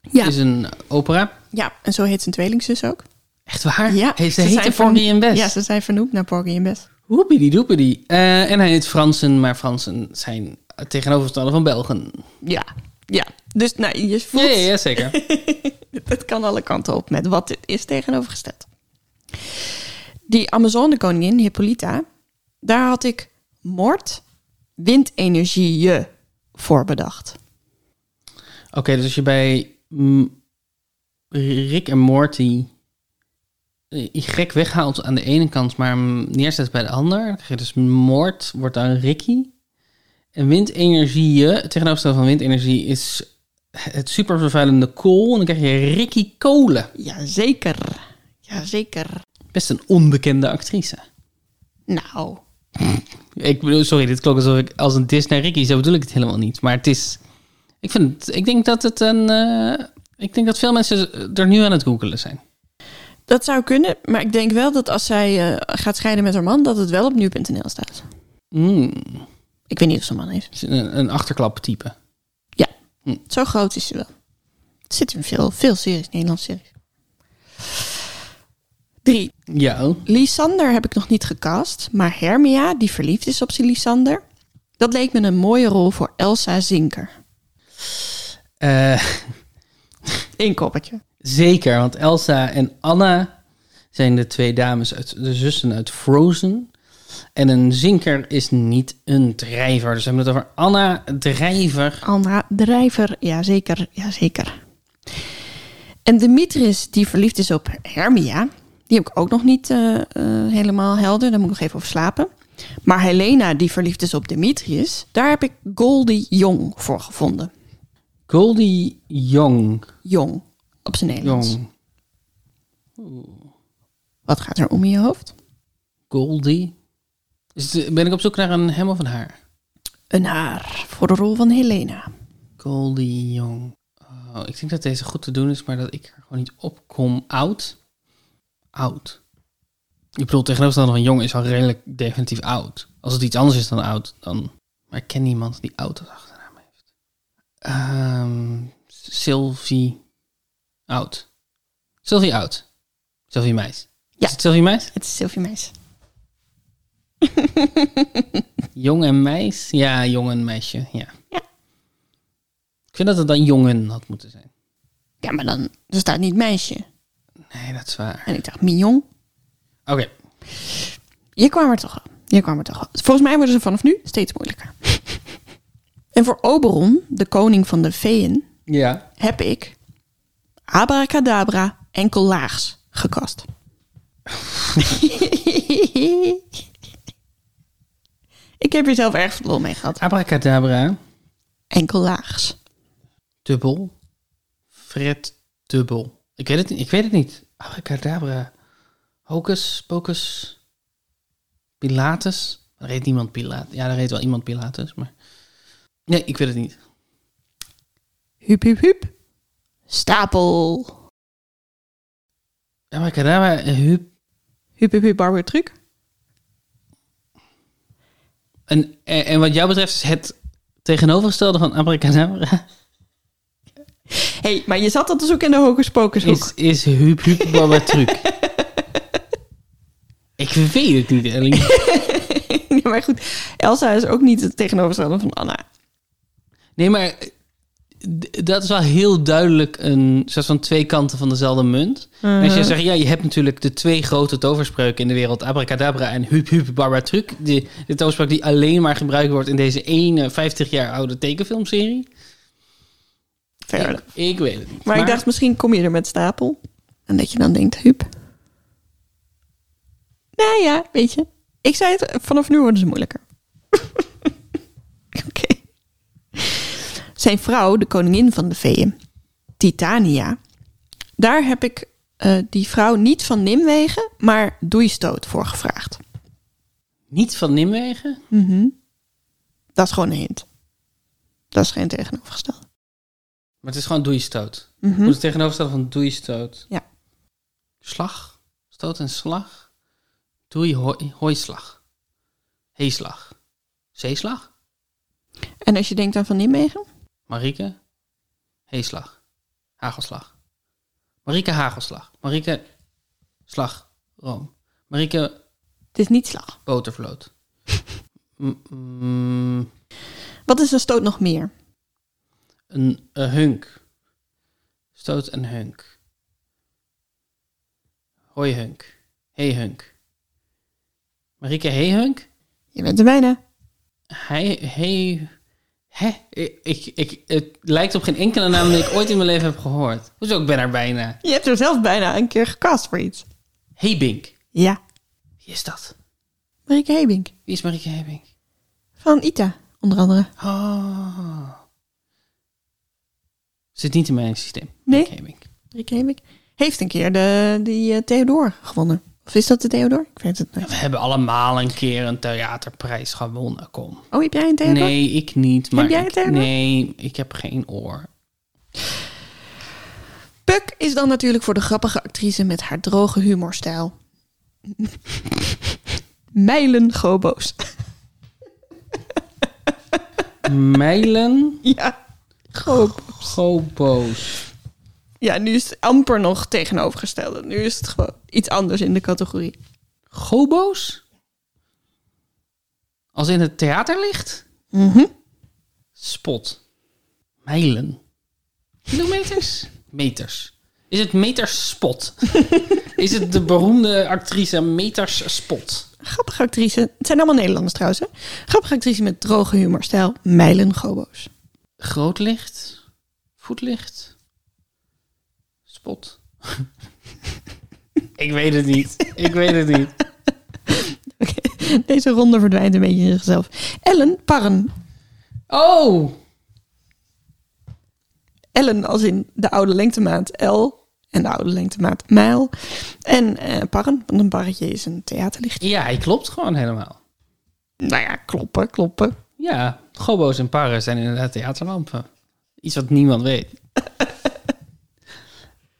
Ja. is een opera. Ja, en zo heet zijn tweelingzus ook. Echt waar? Ja, ze ze Porgy en Bess. Ja, ze zijn vernoemd naar Porgy en Bes. Hoepidi doepidi. Eh, en hij heet Fransen, maar Fransen zijn het tegenovergestelde van Belgen. Ja, ja. Dus nou, je voelt... ja, ja, zeker. Het kan alle kanten op met wat dit is tegenovergesteld. Die Amazone-koningin, Hippolyta, daar had ik moord, windenergie voor bedacht. Oké, dus als je bij mm, Rick en Morty eh, Y weghaalt aan de ene kant, maar neerzet bij de ander, dan krijg je dus moord wordt dan Ricky. En windenergie, het tegenovergestelde van windenergie, is het supervervuilende kool. En dan krijg je Ricky Kolen. Jazeker, jazeker. Best een onbekende actrice. Nou, Ik bedoel, sorry, dit klonk alsof ik als een dis naar Ricky, zo bedoel ik het helemaal niet. Maar het is, ik vind, het- ik denk dat het een, eh, ik denk dat veel mensen er nu aan het googelen zijn. dat zou kunnen, maar ik denk wel dat als zij eh, gaat scheiden met haar man, dat het wel op nu.nl staat. Mm, Ik weet niet of ze een man heeft. een, een achterklap type. Zo groot is ze wel. Het zit in veel, veel series, Nederlandse series. Drie. Ja, Lysander heb ik nog niet gecast, maar Hermia, die verliefd is op zijn Lysander, dat leek me een mooie rol voor Elsa Zinker. eh, Eén koppertje. zeker, want Elsa en Anna zijn de twee dames uit de zussen uit Frozen. En een zinker is niet een drijver. Dus we hebben het over Anna Drijver. Anna Drijver, ja zeker, ja zeker. En Demetris, die verliefd is op Hermia, die heb ik ook nog niet eh, eh, helemaal helder. Daar moet ik nog even over slapen. Maar Helena, die verliefd is op Demetrius, daar heb ik Goldie Jong voor gevonden. Goldie Young. Jong, op zijn Nederlands. Young. Wat gaat er om in je hoofd? Goldie. Is het- ben ik op zoek naar een hem of een haar? Een haar voor de rol van Helena. Goldie Young. Oh, ik denk dat deze goed te doen is, maar dat ik er gewoon niet op kom. Oud? Oud. Ik bedoel, tegenovergestelde van jong is al redelijk definitief oud. Als het iets anders is dan oud, dan... Maar ik ken niemand die oud als achternaam heeft. Ehm Sylvie Oud. Sylvie Oud. Sylvie Meis. Ja. Is het Sylvie Meis? Het is Sylvie Meis. Jong en meis? Ja, jong en meisje, ja. Ja. Ik vind dat het dan jongen had moeten zijn. Ja, maar dan er staat niet meisje. Nee, dat is waar. En ik dacht, mignon. Oké. Je kwam er toch al. Je kwam er toch al. Volgens mij worden ze vanaf nu steeds moeilijker. en voor Oberon, de koning van de feeën, Ja. heb ik Abracadabra enkel laags gekast. ik heb hier zelf erg veel lol mee gehad. Abracadabra. Enkel laags. Dubbel. Fred dubbel. Ik weet het niet. Ik weet het niet. Abracadabra. Hocus pocus. Pilatus. Er heet niemand Pilatus. Ja, er heet wel iemand Pilatus, maar... Nee, ik weet het niet. Hup, hup, hup. Stapel. Abracadabra. Hup. Hup, hup, hup, Barbara truc. En, en, wat jou betreft is het tegenovergestelde van abracadabra... hey, maar je zat dat dus ook in de hocus pocus hoek. is, is hup baba truc. ik weet het niet, Ellie. Ja, maar goed, Elsa is ook niet het tegenovergestelde van Anna. Nee, maar dat is wel heel duidelijk een soort van twee kanten van dezelfde munt. En Als je zegt, ja, je hebt natuurlijk de twee grote toverspreuken in de wereld, abracadabra en hup hup baba truc. Die, de toverspreuk die alleen maar gebruikt wordt in deze ene 50 jaar oude tekenfilmserie. Verder. Ik, ik weet het niet. Maar, ik dacht, misschien kom je er met stapel. En dat je dan denkt, hup. Nou ja, weet je. Ik zei het, vanaf nu worden ze moeilijker. Oké. Zijn vrouw, de koningin van de veeën, Titania. Daar heb ik eh, die vrouw niet van Nimwegen, maar Doeistoot voor gevraagd. Niet van Nimwegen? Mhm. Dat is gewoon een hint. Dat is geen tegenovergestelde. Maar het is gewoon doeistoot. Mhm. Hoe is het tegenovergestelde van doeistoot? Ja. Slag? Stoot en slag? Doei, hoi, hooislag. Heeslag. Zeeslag? En als je denkt aan Van Nimwegen? Marieke? Heeslag. Hagelslag. Marieke Hagelslag. Marieke Slag. Room. Marieke Het is niet slag. Botervloot. Mm, mm, Wat is een stoot nog meer? een, een hunk. Stoot en hunk. Hoi hunk. Hey hunk. Marieke hey hunk? Je bent er bijna. Hij, hey, hè? Ik, ik, ik, het lijkt op geen enkele naam die ik ooit in mijn leven heb gehoord. Hoezo, ik ben er bijna. Je hebt er zelf bijna een keer gecast voor iets. Hebink. Ja. Wie is dat? Marieke Hebink. Wie is Marieke Hebink? Van Ita, onder andere. Oh. Zit niet in mijn systeem. Nee? Marieke Hebink. Marieke Hebink. Heeft een keer de, die eh, Theodor gewonnen. Of is dat de Theodor? Ik weet het niet. We hebben allemaal een keer een theaterprijs gewonnen. Kom. Oh, heb jij een Theodor? Nee, ik niet. Maar jij ik- een Theodor? Nee, ik heb geen oor. Puck is dan natuurlijk voor de grappige actrice met haar droge humorstijl. Mijlen gobo's. Mijlen Ja, gobo. gobo's. Ja, nu is het amper nog tegenovergestelde. Nu is het gewoon iets anders in de categorie. Gobo's? Als in het theater ligt? Mhm. Spot. Mijlen. Kilometers? Meters. Is het Meters Spot? is het de beroemde actrice Meters Spot? Grappige actrice. Het zijn allemaal Nederlanders trouwens. Hè? Grappige actrice met droge humorstijl. Mijlen gobo's. Groot licht? Voetlicht? Ik weet het niet. Ik weet het niet. Deze ronde verdwijnt een beetje in zichzelf. Ellen Parren. Oh! Ellen als in de oude lengtemaat L. En de oude lengtemaat mijl. En eh, Parren, want een barretje is een theaterlicht. Ja, hij klopt gewoon helemaal. Nou ja, kloppen, kloppen. Ja, gobo's en parren zijn inderdaad theaterlampen. Iets wat niemand weet.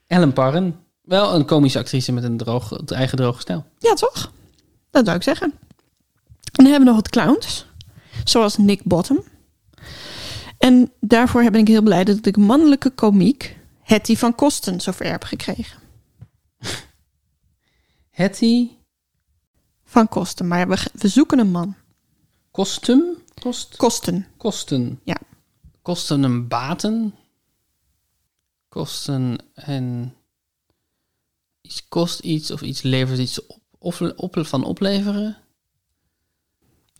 Ellen Parren. Wel een komische actrice met een droog, eigen droge stijl. Ja, toch? Dat zou ik zeggen. En dan hebben we nog wat clowns. Zoals Nick Bottom. En daarvoor ben ik heel blij dat ik mannelijke komiek, Hetty van Kosten, zover heb gekregen. Hetty Van Kosten, maar we, we zoeken een man. Kostum? Kost, Kosten, kosten. ja. Kosten een baten? Kosten en... Iets kost iets of iets levert iets op, of, op van opleveren?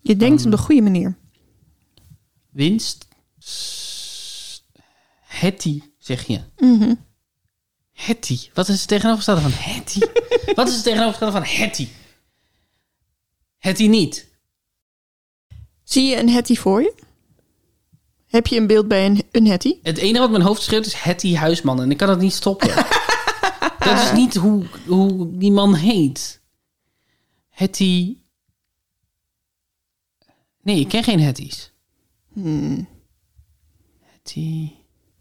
Je denkt op de goede manier. Winst? Hetty, zeg je. Mhm. Hetty. Wat is het tegenovergestelde van Hetty? Wat is het tegenovergestelde van Hetty? Hetty niet. Zie je een Hetty voor je? Heb je een beeld bij een, een Hetty? Het enige wat mijn hoofd schreeuwt is Hetty Huisman. En ik kan het niet stoppen. Dat is niet hoe, hoe die man heet. Hetty... Nee, ik ken geen Hetties. Hmm. Hetty...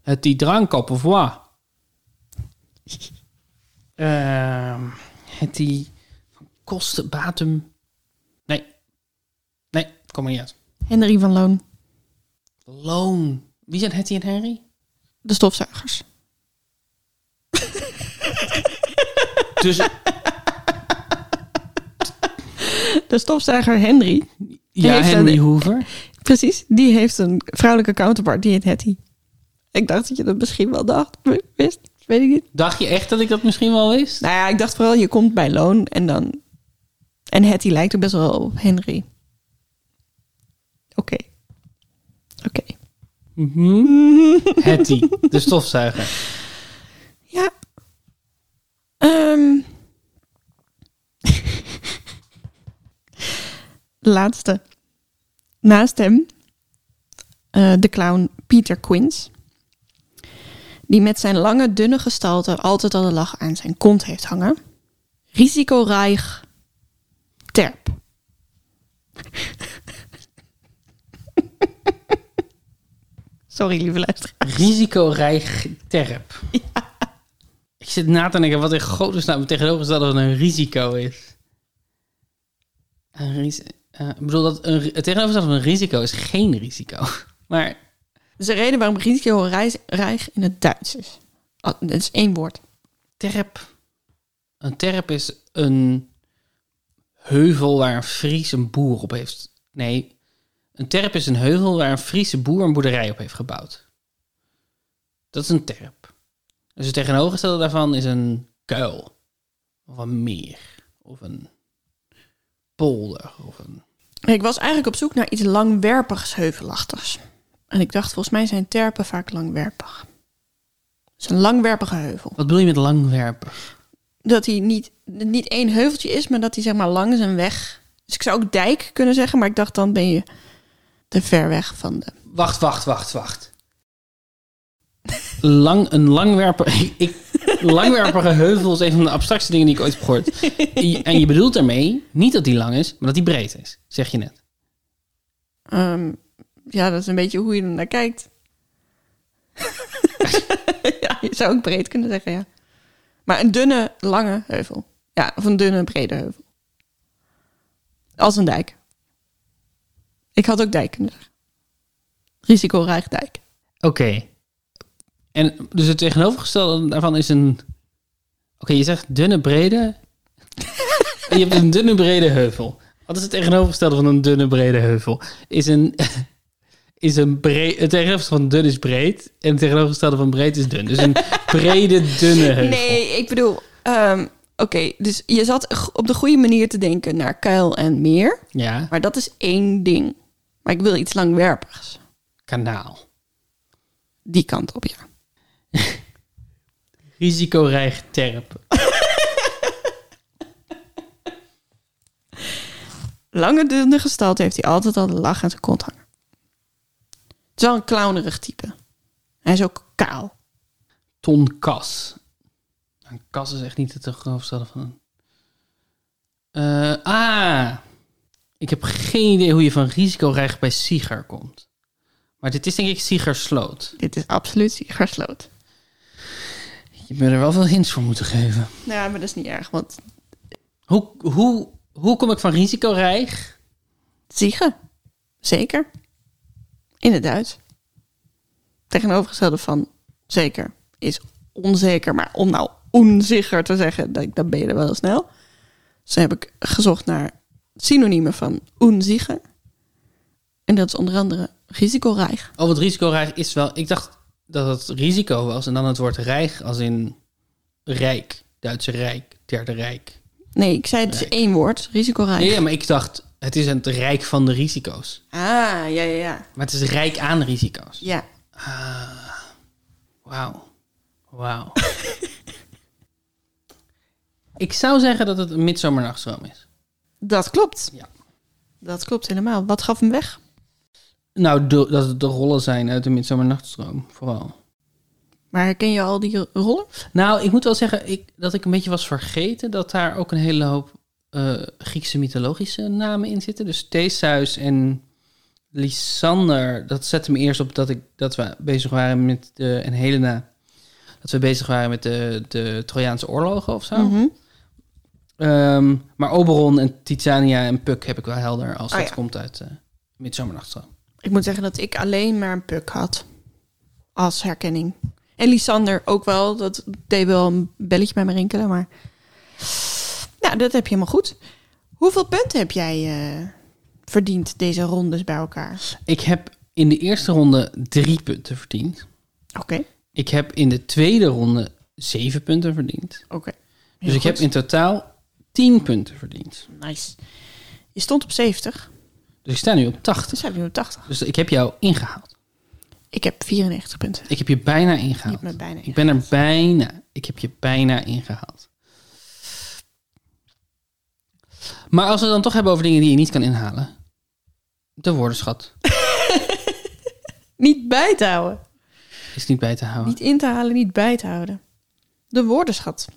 Hetty Drankkop of wat? Ehm Hetty... Kosten, Batum... Nee. Nee, kom maar niet uit. Henry van Loon. Loon. Wie zijn Hetty en Henry? De stofzuigers. Dus De stofzuiger Henry, ja, Henry een- Hoover. precies, die heeft een vrouwelijke counterpart, die heet Hetty. Ik dacht dat je dat misschien wel dacht, wist, weet ik niet. Dacht je echt dat ik dat misschien wel wist? Nou ja, ik dacht vooral, je komt bij Loon en dan... En Hetty lijkt ook best wel op Henry. Oké. Oké. Mhm. Hetty, de stofzuiger. Ja. Ehm. laatste. Naast hem eh, de clown Peter Quince. Die met zijn lange, dunne gestalte altijd al de lach aan zijn kont heeft hangen. Risicoreich Terp. Sorry, lieve luisteraar. Risicorijk terp. Ik zit na te denken wat in godesnaam tegenovergestelde van een risico is. Een ris- eh, ik bedoel, dat een, het tegenovergestelde van een risico is geen risico. Maar Dat is de reden waarom risicoreich in het Duits is. Oh, dat is één woord. terp. Een terp is een heuvel waar een Fries een boer op heeft. Nee, een terp is een heuvel waar een Friese boer een boerderij op heeft gebouwd. Dat is een terp. Dus het tegenovergestelde daarvan is een kuil. Of een meer. Of een polder. Of een... Ik was eigenlijk op zoek naar iets langwerpigs heuvelachtigs. En ik dacht, volgens mij zijn terpen vaak langwerpig. Het is een langwerpige heuvel. Wat bedoel je met langwerpen? Dat hij niet, niet één heuveltje is, maar dat hij zeg maar lang is en weg. Dus ik zou ook dijk kunnen zeggen, maar ik dacht dan ben je te ver weg van de... Wacht, wacht, wacht, wacht. Lang, een langwerper, ik, langwerpige heuvel is een van de abstractste dingen die ik ooit heb gehoord. En je bedoelt daarmee niet dat die lang is, maar dat die breed is, zeg je net. Ehm, ja, dat is een beetje hoe je er naar kijkt. ja, je zou ook breed kunnen zeggen, ja. Maar een dunne, lange heuvel. Ja, of een dunne, brede heuvel. Als een dijk. Ik had ook dijk kunnen zeggen. Risicorijk dijk. Oké. En dus het tegenovergestelde daarvan is een... Oké, je zegt dunne, brede... En je hebt een dunne, brede heuvel. Wat is het tegenovergestelde van een dunne, brede heuvel? Is een... Is een breed, het tegenovergestelde van dun is breed en het tegenovergestelde van breed is dun. Dus een brede, dunne heuvel. Nee, ik bedoel... ehm, Oké, dus je zat op de goede manier te denken naar kuil en meer. Ja, Maar dat is één ding. Maar ik wil iets langwerpigs. kanaal. Die kant op, ja. Risicorijk terp. Lange dunne gestalte heeft hij altijd al de lach aan zijn kont hangen. Het is wel een clownerig type. Hij is ook kaal. Ton Kas. Een kas is echt niet het tegenovergestelde van een... Eh, ah, ik heb geen idee hoe je van risicorijk bij Sieger komt. Maar dit is denk ik Siegersloot. Dit is absoluut Siegersloot. Je me er wel veel hints voor moeten geven. Nou, maar dat is niet erg, want Hoe, hoe, hoe kom ik van risicorijk? Siegen. Zeker. In het Duits. Tegenovergestelde van zeker is onzeker. Maar om nou onzeker te zeggen, dan dan ben je er wel snel. Dus heb ik gezocht naar synoniemen van onzeker. En dat is onder andere risicorijk. Oh, wat risicorijk is wel... Ik dacht dat het risico was en dan het woord rijk als in rijk. Duitse rijk, derde rijk. Nee, ik zei het is één woord, risicorijk. Nee, ja, maar ik dacht het is het rijk van de risico's. Ah, ja, ja, ja. Maar het is rijk aan risico's. Ja, Wauw. Wauw. ik zou zeggen dat het een is. Dat klopt. Ja. Dat klopt helemaal. Wat gaf hem weg? Nou, de- dat het de rollen zijn uit de midzomernachtstroom, vooral. Maar herken je al die rollen? Nou, ik moet wel zeggen ik, dat ik een beetje was vergeten dat daar ook een hele hoop eh, Griekse mythologische namen in zitten. Dus Theseus en Lysander, dat zette me eerst op dat, ik, dat we bezig waren met de, en Helena, dat we bezig waren met de, de Trojaanse oorlogen of zo. Mhm. Ehm, maar Oberon en Titania en Puck heb ik wel helder als Oh, dat ja. komt uit uh, Midzomernachtstroom. Ik moet zeggen dat ik alleen maar een puk had. Als herkenning. En Lisander ook wel. Dat deed wel een belletje bij me rinkelen. Maar ja, dat heb je helemaal goed. Hoeveel punten heb jij eh, verdiend deze rondes bij elkaar? Ik heb in de eerste ronde drie punten verdiend. Oké, Ik heb in de tweede ronde zeven punten verdiend. oké. Dus ik heb in totaal 10 punten verdiend. Nice. Je stond op 70. Dus ik sta nu op 80. Dus heb je nu op 80. Dus ik heb jou ingehaald. Ik heb 94 punten. Ik heb je bijna ingehaald. me bijna Ik ben er bijna. Ik heb je bijna ingehaald. Maar als we het dan toch hebben over dingen die je niet kan inhalen. De woordenschat Niet bij te houden. is niet bij te houden. Niet in te halen, niet bij te houden. De woordenschat.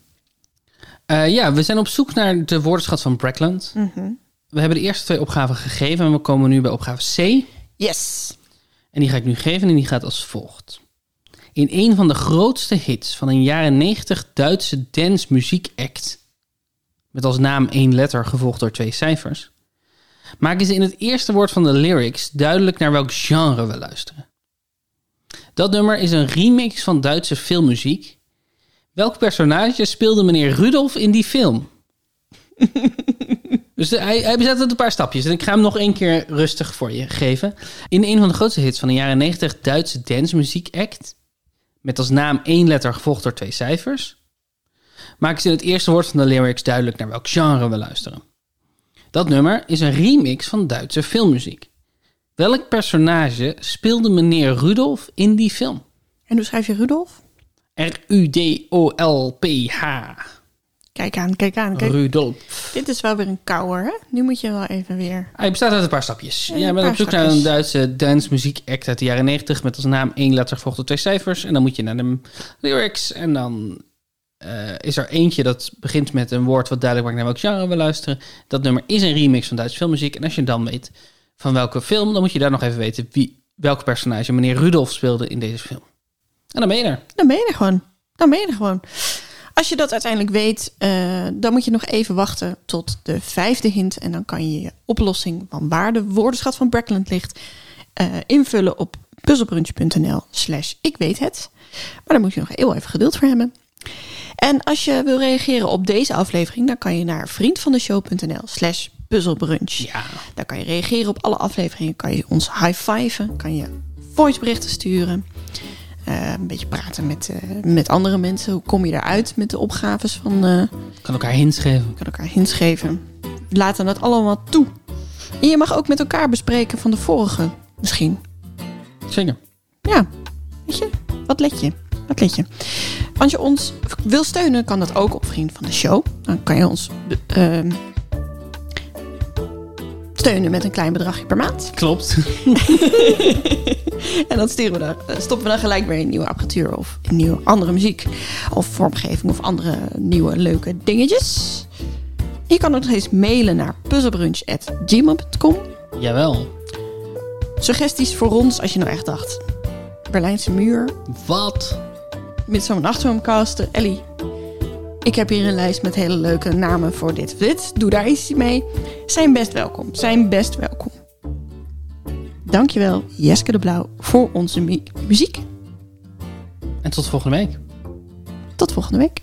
Eh, ja, we zijn op zoek naar de woordenschat van Brackland. Mhm. We hebben de eerste twee opgaven gegeven en we komen nu bij opgave C. Yes. En die ga ik nu geven en die gaat als volgt. In een van de grootste hits van een jaren 90 Duitse dance muziekact, met als naam één letter gevolgd door twee cijfers, maken ze in het eerste woord van de lyrics duidelijk naar welk genre we luisteren. Dat nummer is een remix van Duitse filmmuziek. Welk personage speelde meneer Rudolf in die film? Dus de- hij, hij bezet uit een paar stapjes. En ik ga hem nog één keer rustig voor je geven. In een van de grootste hits van de jaren 90 Duitse dancemuziek act. Met als naam één letter gevolgd door twee cijfers. Maken ze in het eerste woord van de lyrics duidelijk naar welk genre we luisteren. Dat nummer is een remix van Duitse filmmuziek. Welk personage speelde meneer Rudolf in die film? En hoe schrijf je Rudolf? R-U-D-O-L-P-H. Kijk aan, kijk aan. Kijk. Rudolf. Dit is wel weer een kouwer, hè? Nu moet je wel even weer... Hij bestaat uit een paar stapjes. een Jij bent op zoek naar een Duitse dancemuziek act uit de jaren 90 met als naam één letter gevolgd door twee cijfers. En dan moet je naar de lyrics en dan eh, is er eentje dat begint met een woord wat duidelijk maakt naar welk genre we luisteren. Dat nummer is een remix van Duitse filmmuziek. En als je dan weet van welke film, dan moet je daar nog even weten wie, welk personage meneer Rudolf speelde in deze film. En dan ben je er. Dan ben je er gewoon. Dan ben je er gewoon. Als je dat uiteindelijk weet, eh, dan moet je nog even wachten tot de vijfde hint. En dan kan je je oplossing van waar de woordenschat van Brackland ligt eh, invullen op puzzelbrunch.nl slash ik weet het. Maar daar moet je nog heel even geduld voor hebben. En als je wil reageren op deze aflevering, dan kan je naar vriendvandeshow.nl slash puzzelbrunch. Ja. Daar kan je reageren op alle afleveringen. Kan je ons high-fiven. Kan je voiceberichten sturen. Eh, een beetje praten met, eh, met andere mensen. Hoe kom je eruit met de opgaves van... eh Kan elkaar hints geven. kan elkaar hints geven. Laten dat allemaal toe. En je mag ook met elkaar bespreken van de vorige misschien. Zeker. Ja, weet je, wat let je? Wat let je? Als je ons wil steunen, kan dat ook op Vriend van de Show. Dan kan je ons steunen met een klein bedragje per maand. Klopt. En dan sturen we dan, eh, stoppen we dan gelijk weer in nieuwe apparatuur of in nieuwe andere muziek. Of vormgeving of andere nieuwe leuke dingetjes. Je kan ook nog eens mailen naar puzzelbrunch.gmail.com. Jawel. Suggesties voor ons als je nou echt dacht. Berlijnse muur, Wat? met zo'n nachtroomcaster. Ellie, ik heb hier een lijst met hele leuke namen voor dit of dit. Doe daar iets mee. Zijn best welkom. Zijn best welkom. Dankjewel, Jeske de Blauw, voor onze mu- muziek. En tot volgende week. Tot volgende week.